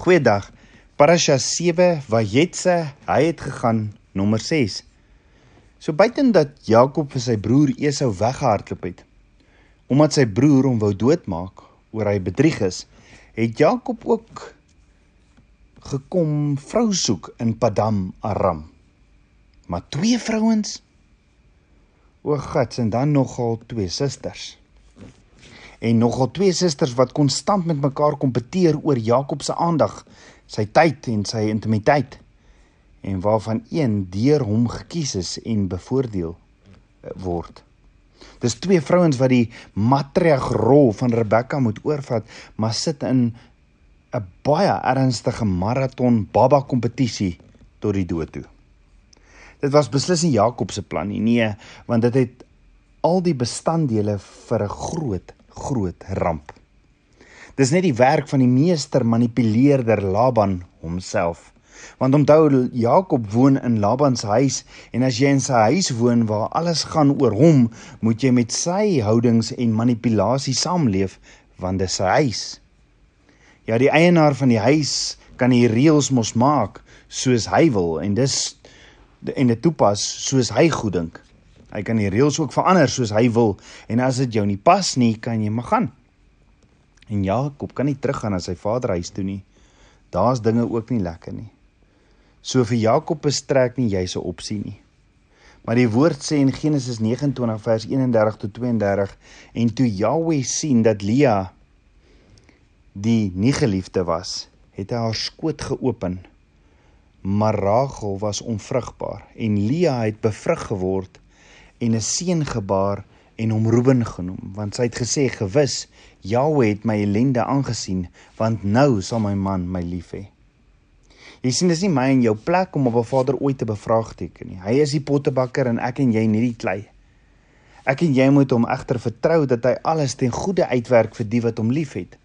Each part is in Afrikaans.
Goeiedag. Parasha 7 Vayetse, hy het gegaan nommer 6. So buiten dat Jakob vir sy broer Esau weggehardloop het, omdat sy broer hom wou doodmaak oor hy bedrieg is, het Jakob ook gekom vrou soek in Padam Aram. Maar twee vrouens? O God, en dan nogal twee susters en nogal twee susters wat konstant met mekaar kompeteer oor Jakob se aandag, sy tyd en sy intimiteit en waarvan een deur hom gekies is en bevoordeel eh, word. Dis twee vrouens wat die matriarg rol van Rebekka moet oorvat, maar sit in 'n baie ernstige maraton baba kompetisie tot die dood toe. Dit was beslis nie Jakob se plan nie, nee, want dit het al die bestanddele vir 'n groot groot ramp. Dis net die werk van die meester manipuleerder Laban homself. Want onthou Jakob woon in Laban se huis en as jy in sy huis woon waar alles gaan oor hom, moet jy met sy houdings en manipulasie saamleef want dis sy huis. Ja, die eienaar van die huis kan die reëls mos maak soos hy wil en dis en dit toepas soos hy goed dink. Hy kan die reëls ook verander soos hy wil en as dit jou nie pas nie, kan jy maar gaan. En Jakob kan nie teruggaan na sy vaderhuis toe nie. Daar's dinge ook nie lekker nie. So vir Jakob bestrek nie jy se opsie nie. Maar die woord sê in Genesis 29 vers 31 tot 32 en toe Jahweh sien dat Lea die nie geliefde was, het hy haar skoot geopen. Maar Rachel was onvrugbaar en Lea het bevrug geword en 'n seun gebaar en hom Reuben genoem want sy het gesê gewis Jahwe het my ellende aangesien want nou sal my man my lief hê. Jy sien dis nie my en jou plek om op 'n vader ooit te bevraagteken nie. Hy is die pottebakker en ek en jy nie die klei. Ek en jy moet hom egter vertrou dat hy alles ten goeie uitwerk vir die wat hom liefhet.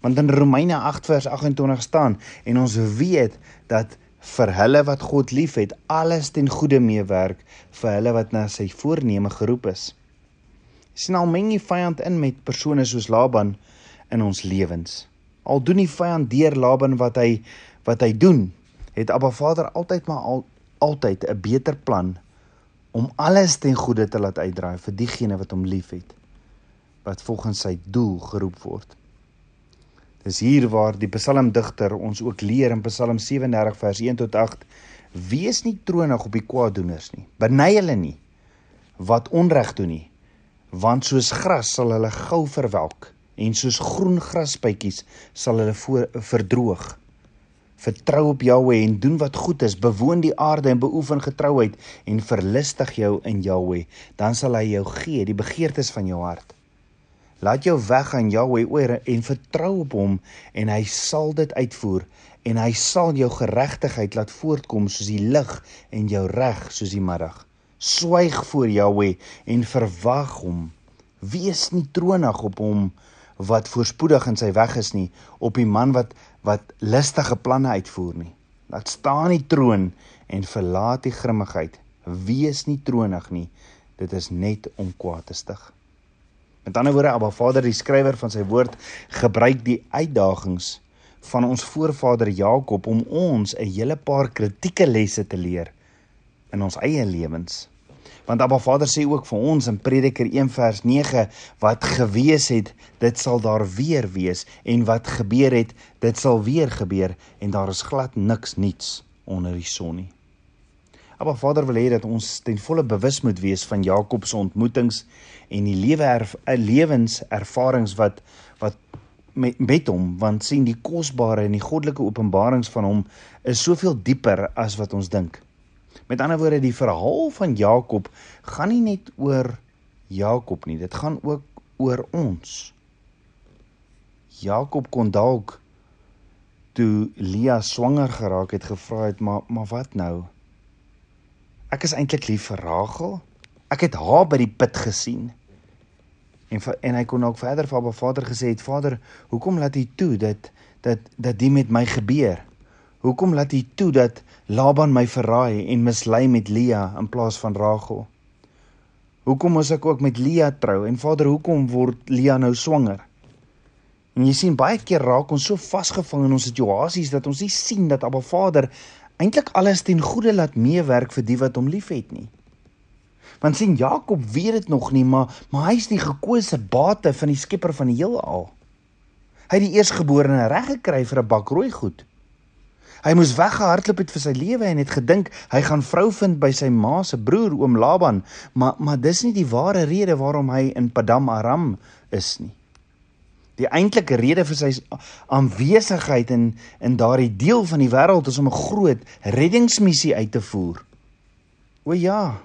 Want in Romeine 8 vers 28 staan en ons weet dat vir hulle wat God liefhet, alles ten goeie meewerk vir hulle wat na sy voorneme geroep is. Sien al meng die vyand in met persone soos Laban in ons lewens. Al doen die vyand deur Laban wat hy wat hy doen, het Abba Vader altyd maar al, altyd 'n beter plan om alles ten goeie te laat uitdraai vir diegene wat hom liefhet, wat volgens sy doel geroep word. Dis hier waar die psalmdigter ons ook leer in Psalm 37 vers 1 tot 8: Wees nie tronig op die kwaaddoeners nie. Beny hulle nie wat onreg doen nie, want soos gras sal hulle gou verwelk en soos groen grasbytjies sal hulle voor, verdroog. Vertrou op Jahweh en doen wat goed is, bewoon die aarde en beoefen getrouheid en verlustig jou in Jahweh, dan sal hy jou gee die begeertes van jou hart. Laat jou weg aan Jahweh oor en vertrou op hom en hy sal dit uitvoer en hy sal jou geregtigheid laat voortkom soos die lig en jou reg soos die middag. Swyg voor Jahweh en verwag hom. Wees nie tronig op hom wat voorspoedig in sy weg is nie, op die man wat wat listige planne uitvoer nie. Laat staan die troon en verlaat die grimmigheid. Wees nie tronig nie. Dit is net om kwaad te stig. Met ander woorde, Abba Vader, die skrywer van sy woord, gebruik die uitdagings van ons voorvader Jakob om ons 'n hele paar kritieke lesse te leer in ons eie lewens. Want Abba Vader sê ook vir ons in Prediker 1 vers 9 wat gewees het, dit sal daar weer wees en wat gebeur het, dit sal weer gebeur en daar is glad niks niets onder die son nie. Maar Vader wil hê dat ons ten volle bewus moet wees van Jakob se ontmoetings en die lewe eh, lewenservarings wat wat met, met hom want sien die kosbare en die goddelike openbarings van hom is soveel dieper as wat ons dink. Met ander woorde die verhaal van Jakob gaan nie net oor Jakob nie, dit gaan ook oor ons. Jakob kon dalk toe Lia swanger geraak het gevra het maar maar wat nou? Ek is eintlik lief vir Rachel. Ek het haar by die put gesien. En en hy kon ook verder vir haar vader gesê het: "Vader, hoekom laat U toe dat dat dat dit met my gebeur? Hoekom laat U toe dat Laban my verraai en mislei met Lea in plaas van Rachel? Hoekom moet ek ook met Lea trou? En Vader, hoekom word Lea nou swanger?" En jy sien baie keer raak ons so vasgevang in ons situasies dat ons nie sien dat Abba Vader eintlik alles ten goeie laat meewerk vir die wat hom liefhet nie. Want sien Jakob weet dit nog nie, maar maar hy's die gekose bate van die Skepper van die heelal. Hy het die eersgeborene reg gekry vir 'n bak rooi goed. Hy moes weggehardloop het vir sy lewe en het gedink hy gaan vrou vind by sy ma se broer oom Laban, maar maar dis nie die ware rede waarom hy in Padam Aram is nie. Die eintlike rede vir sy aanwesigheid in in daardie deel van die wêreld is om 'n groot reddingsmissie uit te voer. O ja,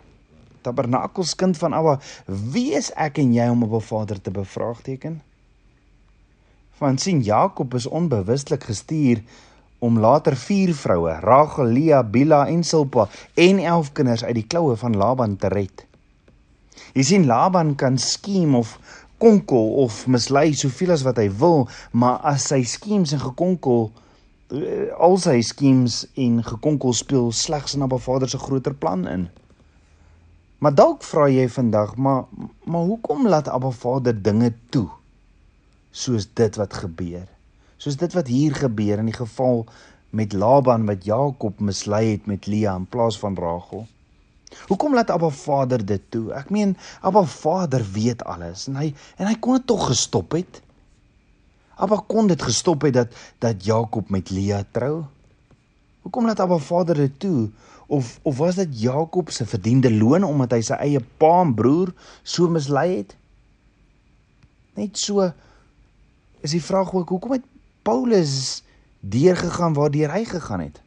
Tabernakels kind van Abba, wie is ek en jy om op 'n Vader te bevraagteken? Want sien Jakob is onbewustelik gestuur om later vier vroue, Rachel, Leah, Bilha en Silpa en 11 kinders uit die kloue van Laban te red. Jy sien Laban kan skiem of gekonkel of mislei soveel as wat hy wil, maar as sy skems en gekonkel eh, al sy skems en gekonkel speel slegs in Abba Vader se groter plan in. Maar dalk vra jy vandag, maar maar hoekom laat Abba Vader dinge toe? Soos dit wat gebeur. Soos dit wat hier gebeur in die geval met Laban wat Jakob mislei het met Lea in plaas van Rachel. Hoekom laat Abba Vader dit toe? Ek meen Abba Vader weet alles en hy en hy kon dit tog gestop het. Abba kon dit gestop het dat dat Jakob met Lea trou. Hoekom laat Abba Vader dit toe? Of of was dit Jakob se verdiende loon omdat hy sy eie pa en broer so mislei het? Net so is die vraag ook hoekom het Paulus deurgegaan waar deur hy gegaan het?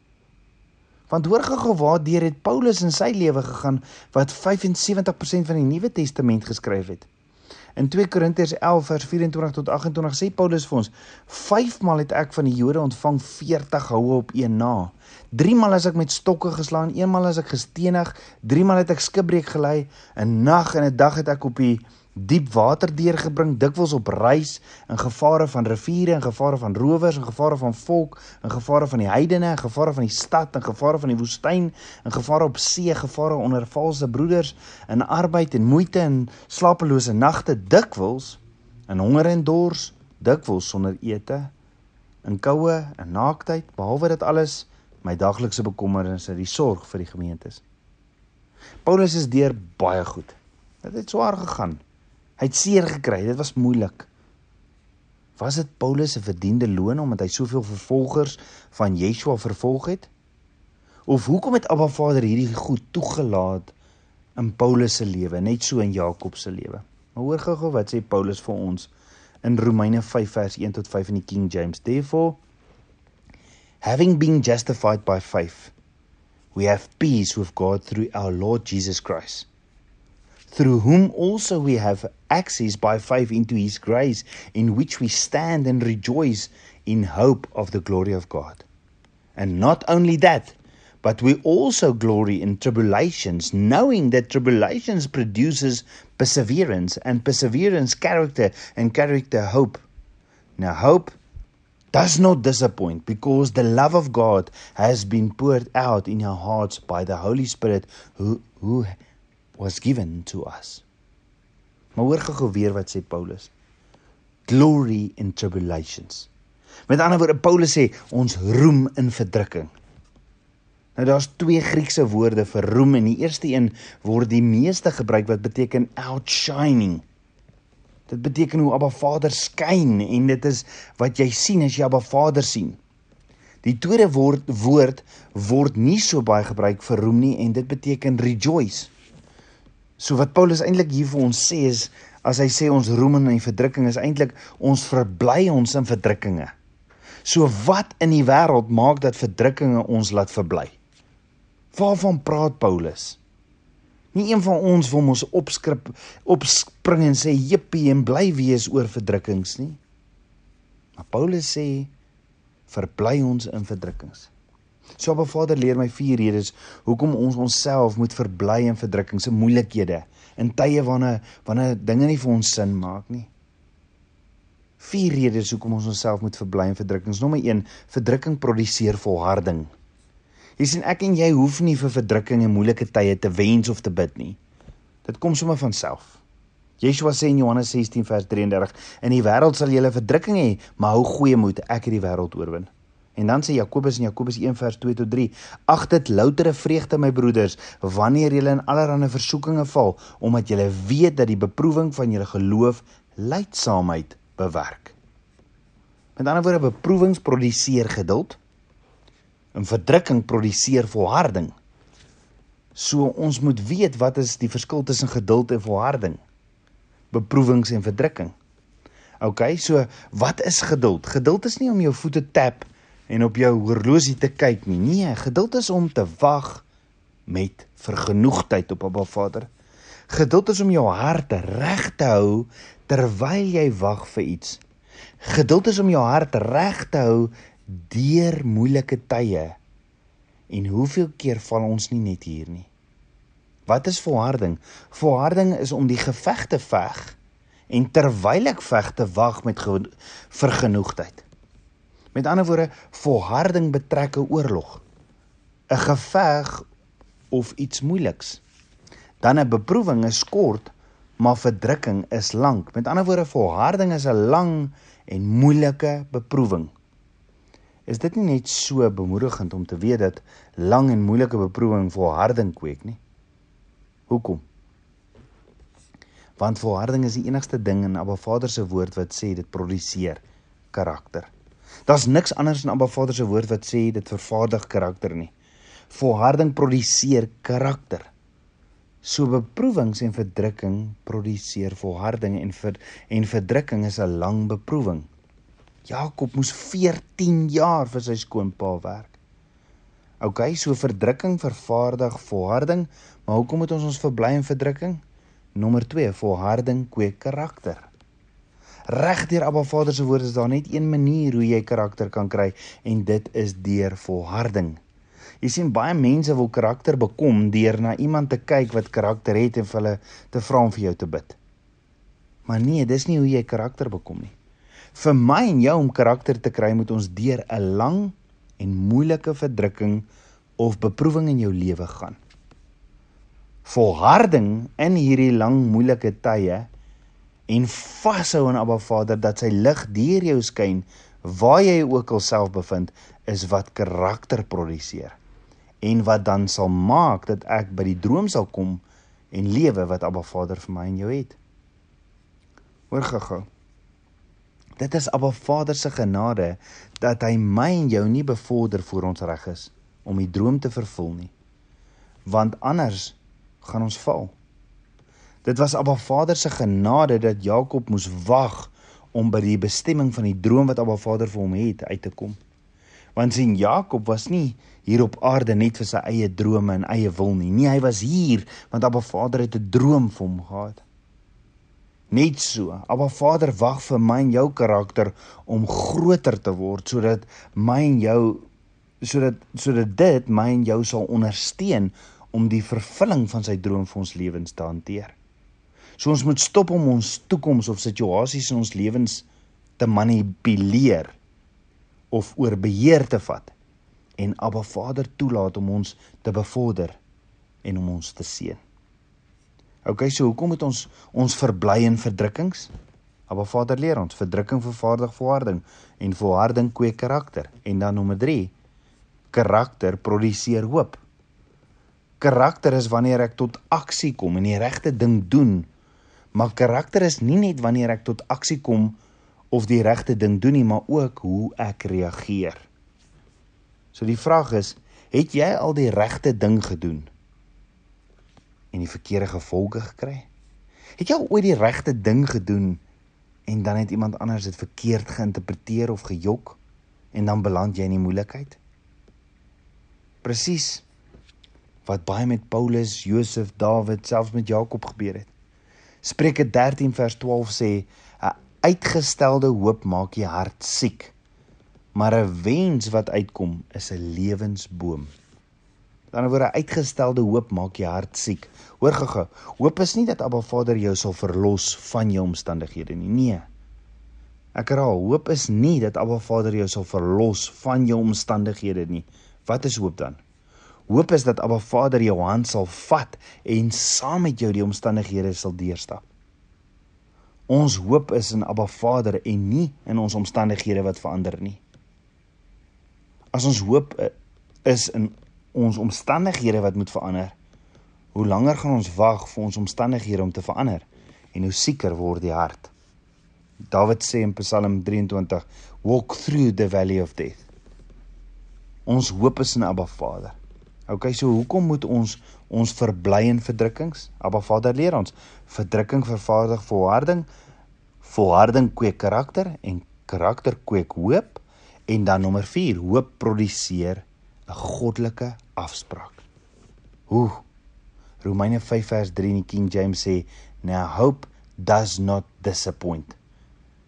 Want hoor gou waar deur het Paulus in sy lewe gegaan wat 75% van die Nuwe Testament geskryf het. In 2 Korintiërs 11 vers 24 tot 28 sê Paulus vir ons: "Vyfmal het ek van die Jode ontvang 40 houe op een na. Driemaal is ek met stokke geslaan, eenmal is ek gestenig, driemaal het ek skipbreek gelei, 'n nag en 'n dag het ek op die diep water deurgebring dikwels op reis in gevare van riviere en gevare van rowers en gevare van volk en gevare van die heidene en gevare van die stad en gevare van die woestyn en gevare op see gevare onder valse broeders in arbeid en moeite en slapelose nagte dikwels in honger en dors dikwels sonder ete in koue en naaktheid behalwe dit alles my daglikse bekommernisse die sorg vir die gemeentes Paulus is deur baie goed dit het swaar gegaan Hy het seer gekry. Dit was moeilik. Was dit Paulus se verdiende loon omdat hy soveel vervolgers van Yeshua vervolg het? Of hoekom het Abba Vader hierdie goed toegelaat in Paulus se lewe, net so in Jakob se lewe? Maar hoor gou-gou wat sê Paulus vir ons in Romeine 5 vers 1 tot 5 in die King James. Therefore, having been justified by faith, we have peace with God through our Lord Jesus Christ through whom also we have access by faith into his grace, in which we stand and rejoice in hope of the glory of God. And not only that, but we also glory in tribulations, knowing that tribulations produces perseverance, and perseverance character, and character hope. Now, hope does not disappoint because the love of God has been poured out in our hearts by the Holy Spirit who, who was given to us. Maar hoor gou weer wat sê Paulus. Glory in tribulations. Met ander woorde Paulus sê ons roem in verdrukking. Nou daar's twee Griekse woorde vir roem en die eerste een word die meeste gebruik wat beteken outshining. Dit beteken hoe Abba Vader skyn en dit is wat jy sien as jy Abba Vader sien. Die tweede woord woord word nie so baie gebruik vir roem nie en dit beteken rejoice. So wat Paulus eintlik hier vir ons sê is as hy sê ons roem in verdrukking is eintlik ons verbly ons in verdrukkinge. So wat in die wêreld maak dat verdrukkinge ons laat verbly? Waarvan praat Paulus? Nie een van ons wil mos opskrip opspring en sê jippie en bly wees oor verdrukkings nie. Maar Paulus sê verbly ons in verdrukkings. So Abba Vader leer my vier redes hoekom ons onsself moet verbly in verdrukkings en moeilikhede in tye wanneer wanneer dinge nie vir ons sin maak nie. Vier redes hoekom ons onsself moet verbly in verdrukkings. Nommer 1: Verdrukking produseer volharding. Jy sien ek en jy hoef nie vir verdrukking en moeilike tye te wens of te bid nie. Dit kom sommer van self. Yeshua sê in Johannes 16 vers 33: "In die wêreld sal julle verdrukking hê, maar hou goeie moed, ek het die wêreld oorwin." En dan sê Jakobus in Jakobus 1 vers 2 tot 3: "Ag dit loutere vreugde my broeders, wanneer julle in allerlei versoekinge val, omdat julle weet dat die beproewing van julle geloof lydsaamheid bewerk." Met ander woorde, beproewings produseer geduld. En verdrukking produseer volharding. So ons moet weet wat is die verskil tussen geduld en volharding? Beproewings en verdrukking. OK, so wat is geduld? Geduld is nie om jou voete tap en op jou horlosie te kyk nie. Nee, geduld is om te wag met vergenoegdheid op Abba Vader. Geduld is om jou hart reg te hou terwyl jy wag vir iets. Geduld is om jou hart reg te hou deur moeilike tye. En hoeveel keer val ons nie net hier nie? Wat is volharding? Volharding is om die geveg te veg en terwyl ek veg te wag met vergenoegdheid. Met ander woorde, volharding betrek 'n oorlog, 'n geveg of iets moeiliks. Dan 'n beproewing is kort, maar verdrukking is lank. Met ander woorde, volharding is 'n lang en moeilike beproewing. Is dit nie net so bemoedigend om te weet dat lang en moeilike beproewing volharding kweek nie? Hoekom? Want volharding is die enigste ding in Abba Vader se woord wat sê dit produseer karakter. Daar's niks anders in Abba Vader se woord wat sê dit vervaardig karakter nie. Volharding produseer karakter. So beproewings en verdrukking produseer volharding en ver, en verdrukking is 'n lang beproewing. Jakob moes 14 jaar vir sy skoonpa werk. OK, so verdrukking vervaardig volharding, maar hoekom moet ons ons verbly in verdrukking? Nommer 2, volharding kweek karakter. Regdeur Abba Vader se woord is daar net een manier hoe jy karakter kan kry en dit is deur volharding. Jy sien baie mense wil karakter bekom deur na iemand te kyk wat karakter het en vir hulle te vra om vir jou te bid. Maar nee, dis nie hoe jy karakter bekom nie. Vir my en jou om karakter te kry, moet ons deur 'n lang en moeilike verdrukking of beproewing in jou lewe gaan. Volharding in hierdie lang moeilike tye en vashou aan Abba Vader dat sy lig deur jou skyn waar jy ook al self bevind is wat karakter produseer en wat dan sal maak dat ek by die droom sal kom en lewe wat Abba Vader vir my en jou het. Hoor gou-gou. Dit is Abba Vader se genade dat hy my en jou nie bevorder voor ons reg is om die droom te vervul nie. Want anders gaan ons val. Dit was Abba Vader se genade dat Jakob moes wag om by die bestemming van die droom wat Abba Vader vir hom het uit te kom. Want sien Jakob was nie hier op aarde net vir sy eie drome en eie wil nie. Nee, hy was hier want Abba Vader het 'n droom vir hom gehad. Net so, Abba Vader wag vir my en jou karakter om groter te word sodat my en jou sodat sodat dit my en jou sal ondersteun om die vervulling van sy droom vir ons lewens te hanteer. So ons moet stop om ons toekoms of situasies in ons lewens te manipuleer of oor beheer te vat en Abba Vader toelaat om ons te bevorder en om ons te seën. OK, so hoekom moet ons ons verbly in verdrukkings? Abba Vader leer ons, verdrukking vervaardig volharding en volharding kweek karakter. En dan nommer 3, karakter produseer hoop. Karakter is wanneer ek tot aksie kom en die regte ding doen. Maar karakter is nie net wanneer ek tot aksie kom of die regte ding doen nie, maar ook hoe ek reageer. So die vraag is, het jy al die regte ding gedoen? En die verkeerde gevolge gekry? Het jy ooit die regte ding gedoen en dan het iemand anders dit verkeerd geïnterpreteer of gejok en dan beland jy in die moeilikheid? Presies wat baie met Paulus, Josef, Dawid, selfs met Jakob gebeur het. Spreuke 13 vers 12 sê 'n uitgestelde hoop maak die hart siek, maar 'n wens wat uitkom is 'n lewensboom. Dan word 'n uitgestelde hoop maak jou hart siek. Hoor gou-gou. Hoop is nie dat Abba Vader jou sal verlos van jou omstandighede nie. Nee. Ek herhaal, hoop is nie dat Abba Vader jou sal verlos van jou omstandighede nie. Wat is hoop dan? Hoop is dat Abba Vader jou hand sal vat en saam met jou die omstandighede sal deurstap. Ons hoop is in Abba Vader en nie in ons omstandighede wat verander nie. As ons hoop eh, is in ons omstandighede wat moet verander, hoe langer gaan ons wag vir ons omstandighede om te verander en hoe sieker word die hart. Dawid sê in Psalm 23, "Walk through the valley of death." Ons hoop is in Abba Vader. OK, so hoekom moet ons ons verbly in verdrukkings? Abba Vader leer ons, verdrukking vervaardig volharding, volharding kweek karakter en karakter kweek hoop en dan nommer 4, hoop produseer 'n goddelike afspraak. Hoe? Romeine 5 vers 3 in die King James sê, "Now hope does not disappoint."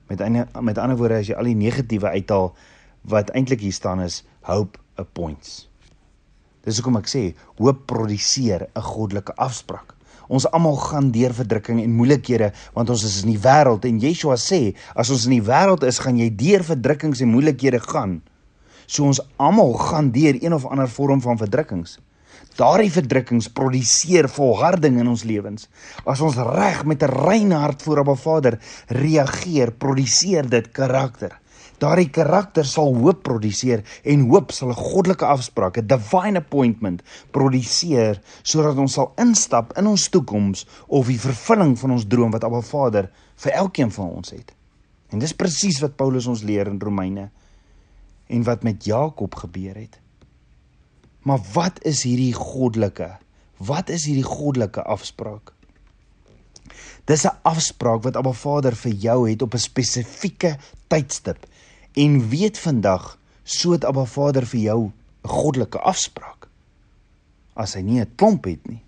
Met ander met ander woorde as jy al die negatiewe uithaal wat eintlik hier staan is hope appoints. Dis hoekom ek sê hoop produseer 'n goddelike afspraak. Ons almal gaan deur verdrukking en moeilikhede want ons is in die wêreld en Yeshua sê as ons in die wêreld is, gaan jy deur verdrukkings en moeilikhede gaan. So ons almal gaan deur een of ander vorm van verdrukkings. Daardie verdrukkings produseer volharding in ons lewens. As ons reg met 'n rein hart voor Abba Vader reageer, produseer dit karakter. Daardie karakter sal hoop produseer en hoop sal 'n goddelike afspraak, 'n divine appointment produseer sodat ons sal instap in ons toekoms of die vervulling van ons droom wat Abba Vader vir elkeen van ons het. En dis presies wat Paulus ons leer in Romeine en wat met Jakob gebeur het. Maar wat is hierdie goddelike? Wat is hierdie goddelike afspraak? Dis 'n afspraak wat Abba Vader vir jou het op 'n spesifieke tydstip en weet vandag soet Abba Vader vir jou 'n goddelike afspraak as hy nie 'n klomp het nie.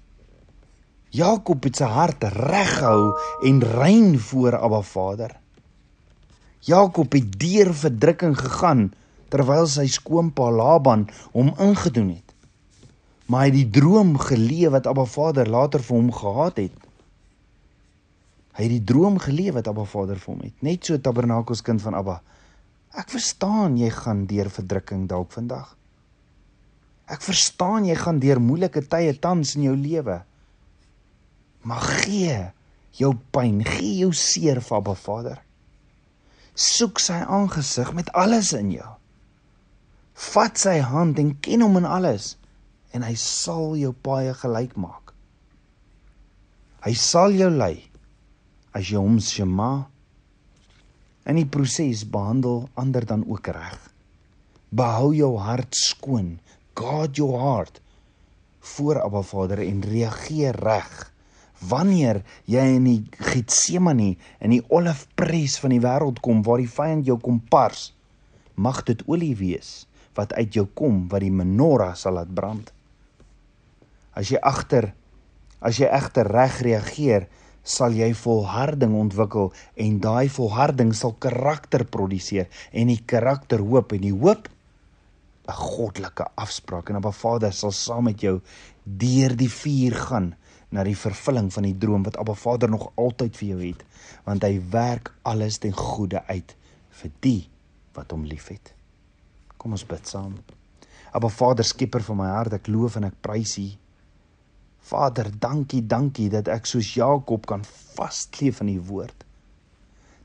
Jakob het sy hart reggehou en rein voor Abba Vader. Jakob het deur verdrukking gegaan terwyl sy skoonpa Laban hom ingedoen het. Maar hy het die droom geleef wat Abba Vader later vir hom gehad het. Hy het die droom geleef wat Abba Vader vir hom het, net so tabernakels kind van Abba. Ek verstaan jy gaan deur verdrukking dalk vandag. Ek verstaan jy gaan deur moeilike tye tans in jou lewe. Maar gee jou pyn, gee jou seer vir Abba Vader. Soek sy aangesig met alles in jou. Vat sy hand en ken hom in alles en hy sal jou paie gelyk maak. Hy sal jou lei as jy hom sjema in die proses behandel ander dan ook reg. Behou jou hart skoon. Guard your heart voor Abba Vader en reageer reg. Wanneer jy in die Getsemane in die olifpres van die wêreld kom waar die vyand jou kom pars, mag dit olie wees wat uit jou kom wat die menorah sal laat brand. As jy agter as jy egter reg reageer, sal jy volharding ontwikkel en daai volharding sal karakter produseer en die karakter hoop en die hoop 'n goddelike afspraak en Abba Vader sal saam met jou deur die vuur gaan na die vervulling van die droom wat Abba Vader nog altyd vir jou het want hy werk alles ten goeie uit vir die wat hom liefhet. Kom ons bid saam. Abba Vader skieper van my hart, ek loof en ek prys U Vader, dankie, dankie dat ek soos Jakob kan vaskleef aan u woord.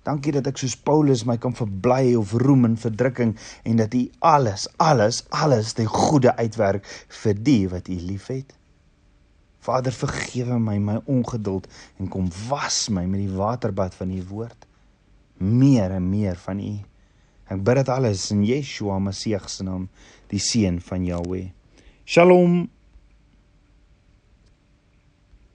Dankie dat ek soos Paulus my kan verbly of roem in verdrukking en dat u alles, alles, alles ten goeie uitwerk vir die wat u liefhet. Vader, vergewe my my ongeduld en kom was my met die waterbad van u woord. Meer en meer van u. Ek bid dit alles in Yeshua Messie se naam, die seun van Jahweh. Shalom.